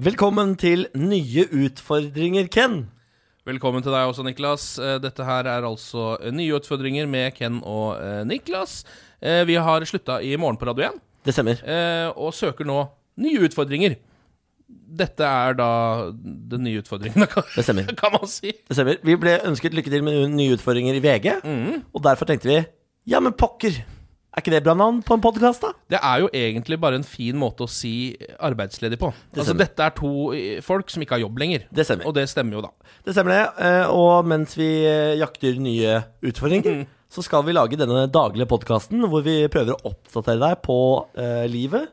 Velkommen til Nye utfordringer, Ken. Velkommen til deg også, Niklas. Eh, Dette her er altså eh, nye utfordringer med Ken og eh, Niklas. Vi har slutta i Morgen på Radio 1 Det stemmer. og søker nå nye utfordringer. Dette er da den nye utfordringen, Det stemmer. kan man si. Det stemmer. Vi ble ønsket lykke til med nye utfordringer i VG, og derfor tenkte vi ja, men pokker. Er ikke det bra navn på en podkast, da? Det er jo egentlig bare en fin måte å si arbeidsledig på. Altså, dette er to eh, folk som ikke har jobb lenger. Det stemmer. Og det stemmer jo, da. Det stemmer det. eh, Og mens vi eh, jakter nye utfordringer, så skal vi lage denne daglige podkasten hvor vi prøver å oppdatere deg på eh, livet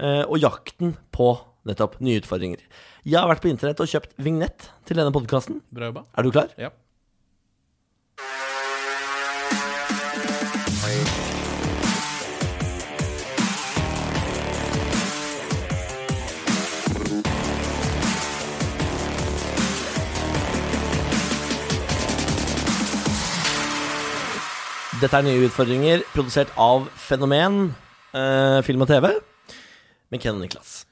eh, og jakten på nettopp nye utfordringer. Jeg har vært på internett og kjøpt vignett til denne podkasten. Er du klar? Ja. Dette er nye utfordringer produsert av Fenomen eh, film og TV med Ken og Niklas.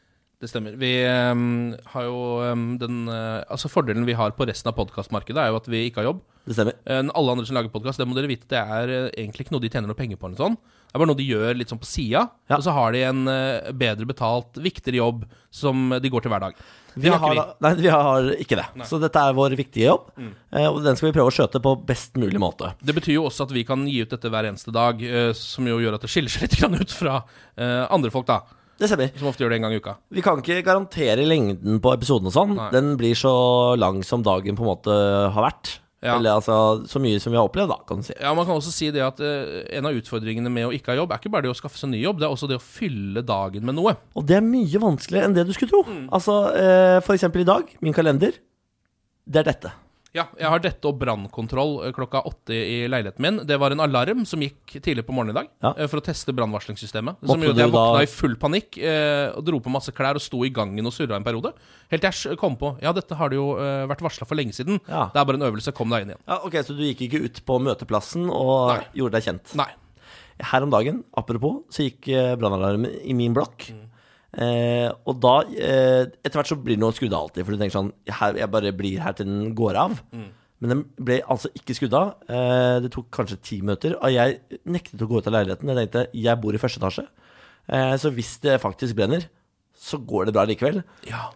Det stemmer. Vi um, har jo um, den uh, Altså Fordelen vi har på resten av podkastmarkedet, er jo at vi ikke har jobb. Det stemmer. Uh, alle andre som lager podkast, det må dere vite, det er uh, egentlig ikke noe de tjener noe penger på. eller sånn. Det er bare noe de gjør litt sånn på sida, Ja. og så har de en bedre betalt, viktigere jobb som de går til hver dag. Vi har, da- nei, vi har ikke det. Så dette er vår viktige jobb, mm. og den skal vi prøve å skjøte på best mulig måte. Det betyr jo også at vi kan gi ut dette hver eneste dag, som jo gjør at det skiller seg litt ut fra andre folk, da. Det stemmer. Som ofte gjør det en gang i uka. Vi kan ikke garantere lengden på episoden og sånn. Nei. Den blir så lang som dagen på en måte har vært. Ja. Eller altså så mye som vi har opplevd, da, kan du si. Ja, Man kan også si det at eh, en av utfordringene med å ikke ha jobb, er ikke bare det å skaffe seg ny jobb, det er også det å fylle dagen med noe. Og det er mye vanskeligere enn det du skulle tro. Altså, eh, for eksempel i dag, min kalender, det er dette. Ja, jeg har dette og brannkontroll eh, klokka åtte i leiligheten min. Det var en alarm som gikk tidlig på morgenen i dag Ja. eh, for å teste brannvarslingssystemet. Som gjorde at jeg våkna da- i full panikk eh, og dro på masse klær og sto i gangen og surra en periode. Helt til jeg kom på Ja, dette har det jo vært varsla for lenge siden. Ja. Det er bare en øvelse. Kom deg inn igjen. Ja, ok, Så du gikk ikke ut på møteplassen og Nei. gjorde deg kjent? Nei. Her om dagen, apropos, så gikk brannalarmen i min blokk. Eh, og da eh, Etter hvert så blir den jo skrudd av alltid, for du tenker sånn her, Jeg bare blir her til den går av. Men den ble altså ikke skrudd av. Eh, det tok kanskje ti minutter. Og jeg nektet å gå ut av leiligheten. Jeg tenkte jeg bor i første etasje, eh, så hvis det faktisk brenner, så går det bra likevel. Ja.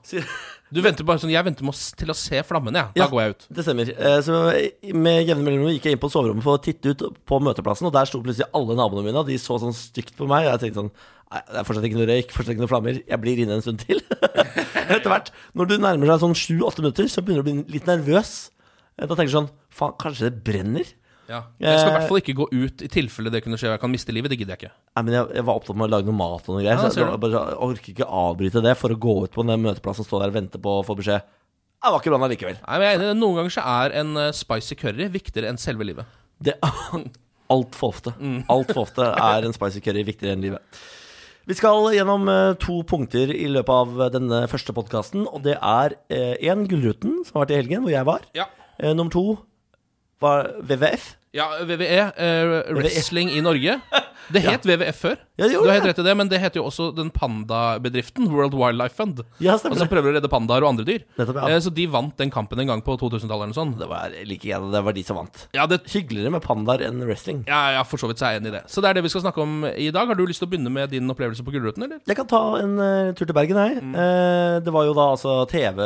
Du venter bare sånn Jeg venter til å se flammene, jeg. Da Ja. går jeg ut. Det stemmer. Eh, Så med jevne mellomrom gikk jeg inn på soverommet for å titte ut på møteplassen, og der sto plutselig alle naboene mine, og de så sånn stygt på meg. Og jeg tenkte sånn Nei, det er fortsatt ikke noe røyk, fortsatt ikke noe flammer. Jeg blir inne en stund til. Etter hvert, når du nærmer deg sånn sju-åtte minutter, så begynner du å bli litt nervøs. Eh, Da tenker du sånn Faen, kanskje det brenner? Ja. Jeg skal i hvert fall ikke gå ut i tilfelle det kunne skje og jeg kan miste livet. Det gidder jeg ikke. Nei, men jeg, jeg var opptatt med å lage noe mat og noe greier. Ja, så ser jeg, du. bare, jeg orker ikke avbryte det for å gå ut på den møteplassen og stå der og vente på å få beskjed. Det var ikke bra likevel. Nei, men jeg er enig, Noen ganger så er en eh, spicy curry viktigere enn selve livet. Det Altfor ofte. Altfor ofte er en spicy curry viktigere enn livet. Vi skal gjennom eh, to punkter i løpet av eh, denne første podkasten. Og det er én Gullruten, som har vært i helgen, hvor jeg var. Ja. Eh, nummer to var VVF? Ja, VVE, eh, Wrestling i Norge. Det het WWF før. Ja, det du har helt rett i det, men det heter jo også den pandabedriften, World Wildlife Fund. Ja, Og som prøver å redde pandaer og andre dyr. Nettopp, ja. Eh, Så de vant den kampen en gang på 2000-tallet eller noe sånt. Det var like gjerne det var de som vant. Ja, det, Hyggeligere med pandaer enn wrestling. ja, ja, for så vidt så er jeg enig i det. Så det er det vi skal snakke om i dag. Har du lyst til å begynne med din opplevelse på Gullruten, eller? Jeg kan ta en uh, tur til Bergen, jeg. Eh, det var jo da altså TV,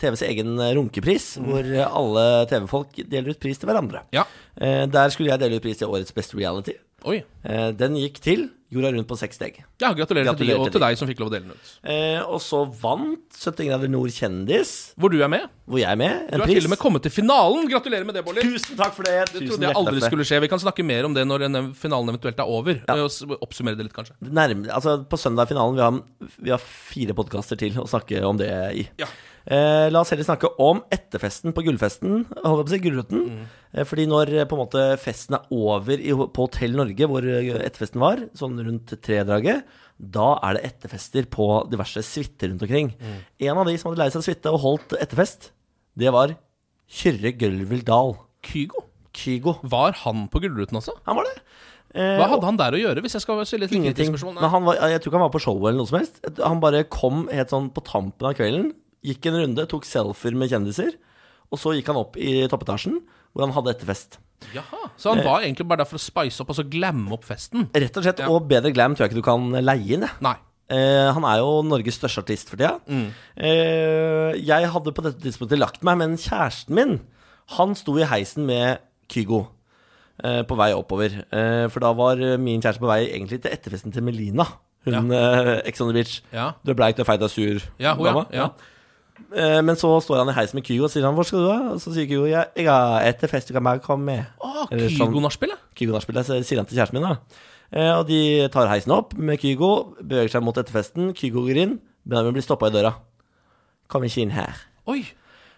TVs egen runkepris, hvor alle TV-folk deler ut pris til hverandre. Ja. Uh, der skulle jeg dele ut pris til Årets Best Reality. Oi. Eh, den gikk til jorda rundt på seks steg. Ja, gratulerer, til de, og til deg som fikk lov å dele den ut. Eh, og så vant 70 grader nord kjendis, Hvor du er med. hvor jeg er med. Du har til og med kommet til finalen. Gratulerer med det, Bolli. Tusen takk for det. Det Tusen trodde jeg aldri det. skulle skje. Vi kan snakke mer om det når finalen eventuelt er over. Og Oppsummere det litt, kanskje. Nærme, altså på søndag er finalen. Vi har, vi har fire podkaster til å snakke om det i. Ja. Eh, la oss heller snakke om etterfesten på gullfesten. Holdt jeg på å si, Gullruten. Mm. Eh, fordi når eh, på en måte festen er over i, på Hotell Norge, hvor eh, etterfesten var, sånn rundt tredraget, da er det etterfester på diverse suiter rundt omkring. Mm. En av de som hadde leid seg suite og holdt etterfest, det var Kyrre Gølvild Dahl. Kygo. Kygo. Var han på Gullruten også? Han var det. Eh, Hva hadde han der å gjøre, hvis jeg skal stille et litt Ingenting. Men han var, jeg tror ikke han var på showet eller noe som helst. Han bare kom helt sånn på tampen av kvelden, gikk en runde, tok selfier med kjendiser, og så gikk han opp i toppetasjen, hvor han hadde etterfest. Jaha, Så han var egentlig bare der for å spice opp og så glamme opp festen? Rett og slett, Ja. og bedre glam tror jeg ikke du kan leie inn, jeg. Nei. Eh, han er jo Norges største artist for tida. Mm. Eh, jeg hadde på dette tidspunktet lagt meg, men kjæresten min, han sto i heisen med Kygo. eh, på vei oppover. Eh, for da var min kjæreste på vei egentlig til etterfesten til Melina. Hun eh, Ex on the Beach. Ja. Du er bleik, du er feit, du er sur. Ja, hun, ja. dama. ja. Eh, Men så står han i heisen med Kygo og sier han, 'Hvor skal du da?' Og så sier Kygo jeg, 'Jeg har etterfest, du kan bare komme med'. Å, sånn- Kygo-nachspielet? Kygo-nachspielet, sier han til kjæresten min, da. Eh, Og de tar heisen opp med Kygo, beveger seg mot etterfesten. Kygo går inn, Benjamin blir stoppa i døra. Kom ikke inn her. Oi.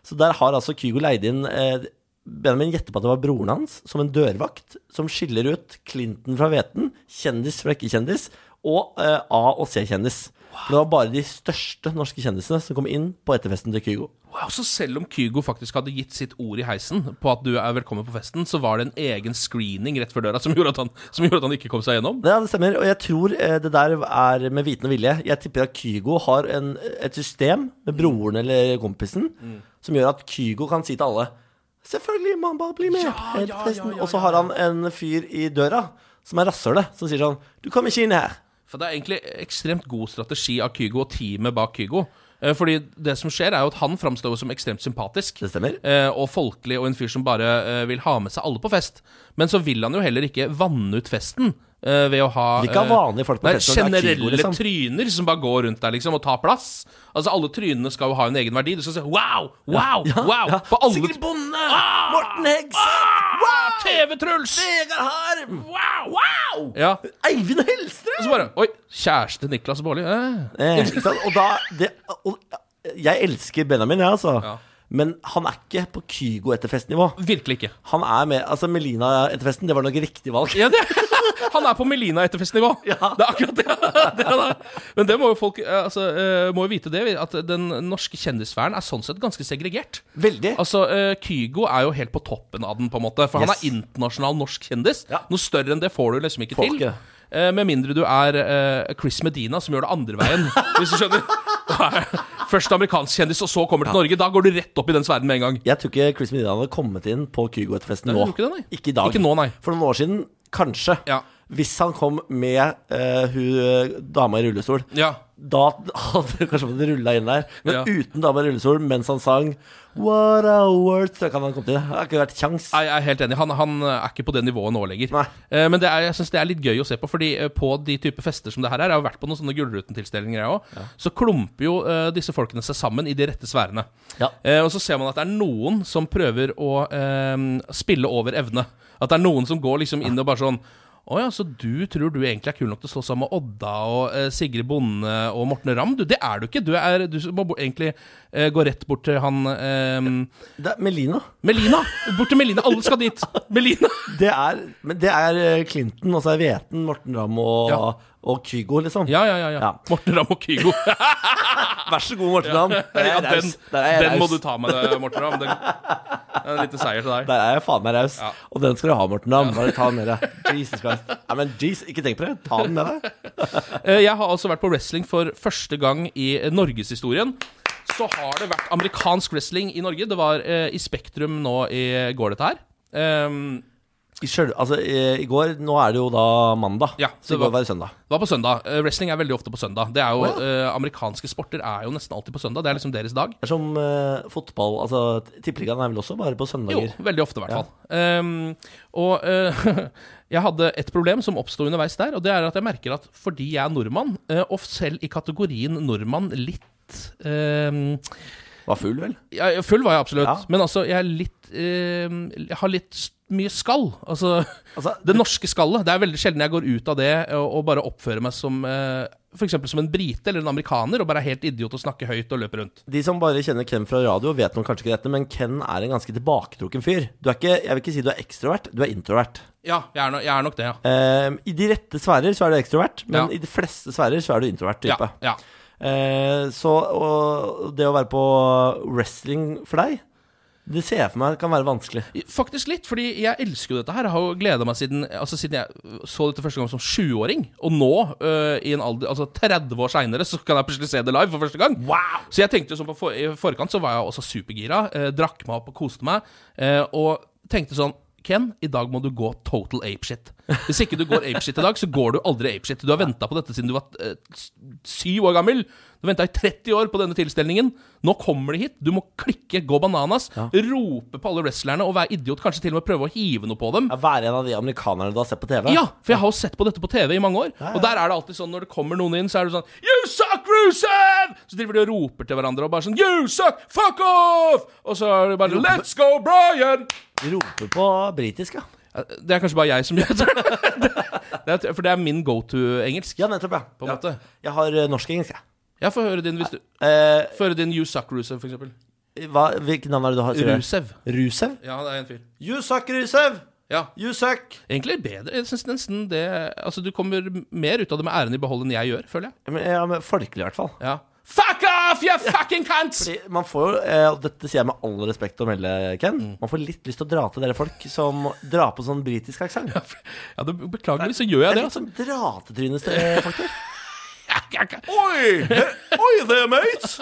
Så der har altså Kygo leid inn eh, Benjamin gjetter på at det var broren hans, som en dørvakt, som skiller ut Clinton fra Veten, kjendis fra ikke-kjendis, og A- og C-kjendis. For Det var bare de største norske kjendisene som kom inn på etterfesten til Kygo. Wow, Så selv om Kygo faktisk hadde gitt sitt ord i heisen på at du er velkommen på festen, så var det en egen screening rett før døra som gjorde at han, som gjorde at han ikke kom seg gjennom? Ja, det stemmer. Og jeg tror eh, det der er med viten og vilje. Jeg tipper at Kygo har en, et system med broren eller kompisen som gjør at Kygo kan si til alle Selvfølgelig, man bare bli med ja, ja, ja, Og så har han en fyr i døra som er rasshølet, som sier sånn Du kommer ikke inn her. For det er egentlig ekstremt god strategi av Kygo og teamet bak Kygo. Eh, Fordi det som skjer, er jo at han framstår som ekstremt sympatisk. Det stemmer. eh, Og folkelig, og en fyr som bare eh, vil ha med seg alle på fest. Men så vil han jo heller ikke vanne ut festen ved å ha ikke ha vanlige folk på Nei, festen, er Kygo, generelle liksom. tryner som bare går rundt der liksom og tar plass. Altså Alle trynene skal jo ha en egen verdi. Du skal si wow, wow, wow Ja. på alle Sigrid Bonde! Ah! Morten Hegseth! Wow! TV-Truls! Vegard Harm! Wow, wow! Ja, Eivind Hellstrøm! Så bare Oi, kjæreste Niklas Baarli. Eh. Eh, ikke sant? Og da det, og, Jeg elsker Benjamin, jeg, altså. Ja. Men han er ikke på Kygo etter festnivå. Virkelig ikke. Han er med Altså, Melina etter festen, det var nok riktig valg. Ja, det, han er på Melina-etterfestnivå. Ja. Det er akkurat det. det er. Men det må jo folk eh, altså, eh, må jo vite det, at den norske kjendissfæren er sånn sett ganske segregert. Veldig. Altså, eh, Kygo er jo helt på toppen av den, på en måte. For han er internasjonal norsk kjendis. Ja. Noe større enn det får du liksom ikke Får til. Eh, med mindre du er eh, Chris Medina, som gjør det andre veien. hvis du skjønner. Først amerikansk kjendis, og så kommer til Norge. Da går du rett opp i den sfæren med en gang. Jeg tror ikke Chris Medina hadde kommet inn på Kygo-festen Nei, nå. ikke det. Ikke i dag. Ikke nå, nei. For noen år siden, kanskje. Ja. Hvis han kom med uh, hun dama i rullestol, Ja. Da hadde kanskje fått rulla inn der. Men Ja. uten dame i rullestol, mens han sang What a word Så kan han komme til. Det har ikke vært kjangs. Jeg er helt enig. Han, han er ikke på det nivået nå lenger. Nei. Eh, men det er, jeg synes det er litt gøy å se på, Fordi eh, på de type fester som det her er, jeg har vært på noen sånne Gullruten-tilstelninger, jeg òg, så klumper jo uh, disse folkene seg sammen i de rette sfærene. Ja. Uh, og så ser man at det er noen som prøver å uh, spille over evne. At det er noen som går liksom inn og bare sånn å ja, så du tror du egentlig er kul nok til å slå sammen med Odda og eh, Sigrid Bonde og Morten Ramm? Du, det er du ikke. Du, er, du må egentlig eh, går rett bort til han eh, Det er Melina. Melina! Bort til Melina. Alle skal dit. Melina. Det er, men det er eh, Clinton, og så er Veten, Morten Ramm og, Ja. og Kygo, liksom. Ja, ja, ja. ja. Ja. Morten Ramm og Kygo. Vær så god, Morten Ramm. Der er Ja, jeg den, raus. Der er jeg den må raus. du ta med deg, Morten Ramm. Den, det er en liten seier til deg. Der er jeg faen meg raus. Ja. Og den skal du ha, Morten Ramm. Bare ta den med deg. Jesus Christ. Ja, men jeez, ikke tenk på det. Ta den med deg. Eh, Jeg har altså vært på wrestling for første gang i eh, norgeshistorien. Så har det vært amerikansk wrestling i Norge. Det var eh, i Spektrum nå i går, dette her. Um, I, sjøl, altså, i, I går Nå er det jo da mandag, Ja, så det i går var- det søndag. Det var på søndag. Eh, wrestling er veldig ofte på søndag. Det er jo, Å, eh, Amerikanske sporter er jo nesten alltid på søndag. Det er liksom deres dag. Det er som eh, fotball altså Tippeligaen er vel også bare på søndager? Jo, veldig ofte, i hvert fall. Ehm, og eh, jeg hadde et problem som oppsto underveis der, og det er at jeg merker at fordi jeg er nordmann, eh, og selv i kategorien nordmann litt ehm, Var full, vel? ja, Full var jeg absolutt, Ja. men altså, jeg er litt ehm, Jeg har litt mye skall. Altså Altså, det norske skallet. Det er veldig sjelden jeg går ut av det og, og bare oppfører meg som uh, F.eks. som en brite eller en amerikaner og bare er helt idiot og snakker høyt og løper rundt. De som bare kjenner Ken fra radio, vet nok kanskje ikke dette, men Ken er en ganske tilbaketrukken fyr. Du er ikke, jeg vil ikke si du er ekstrovert, du er introvert. Ja, jeg er, no, jeg er nok det, ja. Eh, I de rette sfærer så er du ekstrovert, men Ja. i de fleste sfærer så er du introvert type. ja, ja. Eh, så det å være på wrestling for deg, det ser jeg for meg kan være vanskelig. Faktisk litt, fordi jeg elsker jo dette her. Jeg har jo gleda meg siden, altså siden jeg så dette første gang som 20-åring. Og nå, øh, i en alder, altså 30 år seinere, så kan jeg plutselig se det live for første gang. Wow! Så jeg tenkte jo sånn på for, I forkant så var jeg også supergira. Øh, drakk meg opp og koste meg. Øh, og tenkte sånn Ken, i dag må du gå total apeshit. Hvis ikke du går apeshit i dag, så går du aldri apeshit. Du har venta på dette siden du var uh, syv år gammel. Du venta i 30 år på denne tilstelningen. Nå kommer de hit. Du må klikke, gå bananas, rope på alle wrestlerne og være idiot. Kanskje til og med prøve å hive noe på dem. Ja, Være en av de amerikanerne du har sett på TV? Ja, for jeg har jo sett på dette på TV i mange år. Og der er det alltid sånn når det kommer noen inn, så er det sånn You suck, Rusev! Så driver de og roper til hverandre og bare sånn You suck! Fuck off! Og så er det bare Let's go, Brian! De roper på britisk, ja. Det er kanskje bare jeg som gjør det. det er, for det er min go to-engelsk. Ja, nettopp, ja. Ja. Jeg har uh, norsk-engelsk, jeg. Ja, få høre din hvis du Eh, Få høre din You suck, Rusev, for eksempel. hva, hvilket navn er det du har? sier du? Rusev. Rusev? Ja, det er en fyr. You suck, Rusev! Ja. You suck! Egentlig bedre. Jeg synes nesten det Altså, du kommer mer ut av det med æren i behold enn jeg gjør, føler jeg. Ja, men, ja, men Folkelig, i hvert fall. Ja. Fuck off, you fucking cunt! Fordi man får jo, eh, og dette sier jeg med all respekt å melde, Ken, Mm. man får litt lyst til å dra til dere folk som drar på sånn britisk aksent. Ja, det, Beklageligvis så gjør jeg Det Det er det. litt Altså. sånn dratetrynesfaktor. Oi! Oi there, mate!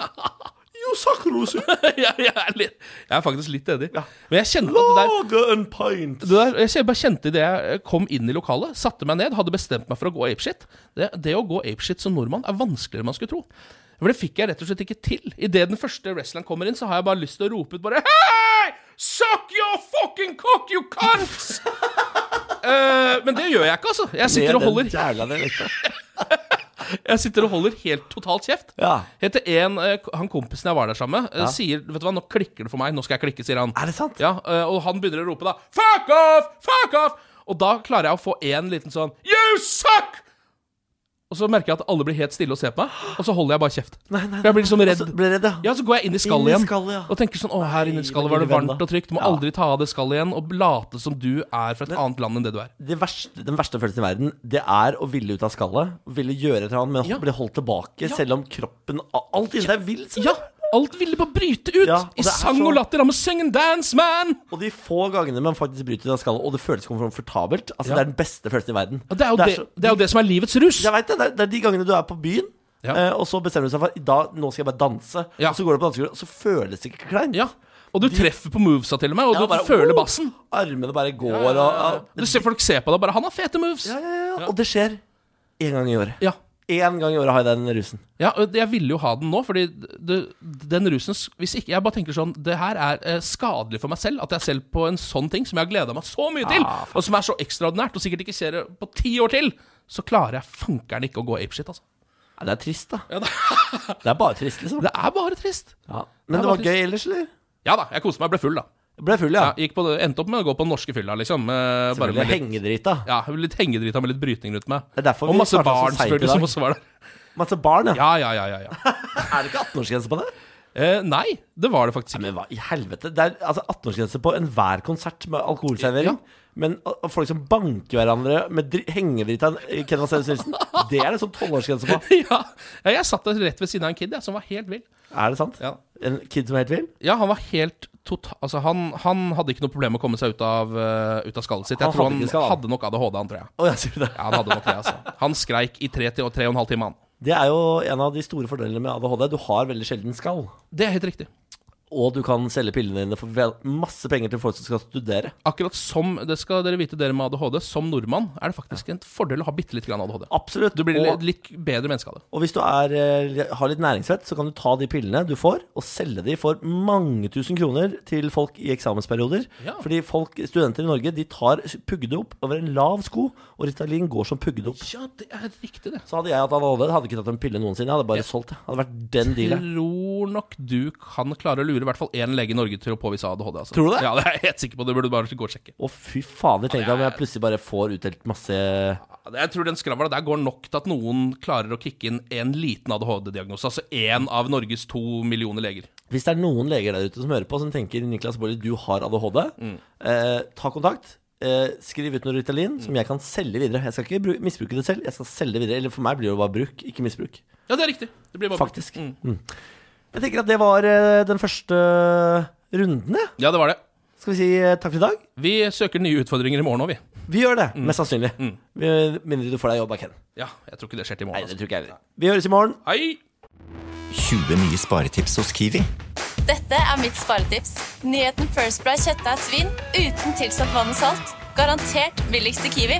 You suck, Rosie. jeg, jeg, er litt, jeg er faktisk litt enig. Men jeg kjente at det der Lager en pint. det der, jeg bare kjente idet jeg kom inn i lokalet, satte meg ned, hadde bestemt meg for å gå apeshit. Det, det å gå apeshit som nordmann er vanskeligere enn man skulle tro. For det fikk jeg rett og slett ikke til. Idet den første wrestleren kommer inn, så har jeg bare lyst til å rope ut bare Hei! Suck your fucking cock, you cunts! uh, men det gjør jeg ikke, altså. Jeg sitter og holder, Den Jævla dialekta. jeg sitter og holder helt totalt kjeft. Ja. Helt til en, eh, Han kompisen jeg var der sammen med, ja. sier Vet du hva, nå klikker det for meg. Nå skal jeg klikke, sier han. Er det sant? Ja, eh, Og han begynner å rope da Fuck off! Fuck off! Og da klarer jeg å få en liten sånn You suck! Og så merker jeg at alle blir helt stille og ser på meg, og så holder jeg bare kjeft. Nei, nei, For jeg blir liksom redd. Og redd, ja. Ja, så går jeg inn i skallet igjen skallet, ja. og tenker sånn Å, her inne i skallet var det varmt og trygt. Du må Ja. aldri ta av det skallet igjen og late som du er fra et annet land enn det du er. det verste, den verste følelsen i verden, det er å ville ut av skallet. Ville gjøre et eller annet, men Ja. bli holdt tilbake, selv om kroppen Alt inni deg vil. Ja! Alt ville bare bryte ut! Ja, I er sang så- og latter. I'm a singing dance, man! Og de få gangene man faktisk bryter ut av skallet, og det føles komfortabelt Altså Ja. Det er den beste følelsen i verden. Og det er det, så- det, er jo det som er livets rus. Jeg vet det, det er, er de gangene du er på byen, Ja. eh, og så bestemmer du seg for dag, nå skal jeg bare danse. Ja. Og så går du på dansegulvet, og så føles det ikke kleint. Ja. Og du treffer på movesa til og med, og Ja, du bare, føler oh, bassen. Armene bare går, Ja, ja, ja. og Du ser folk se på deg og bare 'Han har fete moves'. ja, ja, ja, Og det skjer én gang i året. Ja. Én gang i året har jeg den rusen. Ja, og jeg ville jo ha den nå, fordi det, den rusen Hvis ikke Jeg bare tenker sånn Det her er eh, skadelig for meg selv. At jeg selv på en sånn ting som jeg har gleda meg så mye til, Ah, og som er så ekstraordinært, og sikkert ikke ser det på ti år til, så klarer jeg fankeren ikke å gå apeshit, altså. Ja, det er trist, da. Ja, det, Det er bare trist, liksom. det er bare trist. Ja. Men Det det var bare gøy ellers, eller? Ja da, jeg koste meg. Ble full, da. Ble full, ja. Ja, på, endte opp med å gå på den norske fylla, liksom. Med, Bare med litt, hengedrita. ja, litt hengedrita med litt brytning rundt meg. Og masse barn, selvfølgelig, som også var der. Masse barn, ja. Ja, ja, ja, ja. Er det ikke 18-årsgrense på det? Eh, nei, det var det faktisk ikke. men hva i helvete? Det er altså 18-årsgrense på enhver konsert med alkoholservering. Men folk som banker hverandre med hengedrita hengedritt av Nilsen, det er det sånn 12-årsgrense på. ja, jeg satt rett ved siden av en kid jeg, som var helt vill. Er det sant? Ja. En kid som er helt vill? Ja, han var helt total... Altså, han, han hadde ikke noe problem med å komme seg ut av, uh, ut av skallet sitt. Jeg Han tror han hadde nok ADHD, han, tror jeg. Oh, jeg sier det. Ja, han hadde nok det, altså. Han skreik i tre, til, tre og en halv time, han. Det er jo en av de store fordelene med ADHD. Du har veldig sjelden skall. Det er helt riktig. Og du kan selge pillene dine for masse penger til folk som skal studere. Akkurat som det skal dere vite, dere med ADHD, som nordmann er det faktisk en fordel å ha bitte litt grann ADHD. Absolutt. Du blir og, litt, bedre menneske av det. og hvis du er, eh, har litt næringsvett, så kan du ta de pillene du får, og selge de for mange tusen kroner til folk i eksamensperioder. Ja. Fordi folk, studenter i Norge de tar puggede opp over en lav sko, og Ritalin går som puggede opp. Ja, det er riktig, det. Så hadde jeg hatt ADHD, hadde ikke tatt en pille noensinne. Jeg hadde bare solgt det. Hadde vært den dealen. Tror nok du kan klare å lure i hvert fall én lege i Norge til å påvise ADHD. Altså. Tror du det? Ja, det er jeg helt sikker på. Det burde du bare gå og sjekke. Å, fy fader. Tenk deg om jeg plutselig bare får utdelt masse Jeg tror den skravla der går nok til at noen klarer å kicke inn en liten ADHD-diagnose. Altså én av Norges to millioner leger. Hvis det er noen leger der ute som hører på, som tenker Niklas Baarli, du har ADHD, Mm. eh, ta kontakt. Eh, skriv ut noe Ritalin som jeg kan selge videre. Jeg skal ikke bru misbruke det selv, jeg skal selge det videre. Eller for meg blir det bare bruk, ikke misbruk. Ja, det er riktig. Det blir bare Faktisk. Mm. Mm. Jeg tenker at det var eh, den første runden, jeg. Ja, det var det. Skal vi si eh, takk for i dag? Vi søker nye utfordringer i morgen òg, vi. Vi gjør det, Mm. mest sannsynlig. Vi- Mindre du får deg jobb av Ken. Ja, jeg tror ikke det skjer til i Nei, morgen. det Altså. tror ikke jeg heller. Vi høres i morgen. Hei! 20 nye sparetips hos Kiwi. Dette er mitt sparetips. Nyheten First Price kjøttdeig svin uten tilsatt vann og salt. Garantert billigst i Kiwi.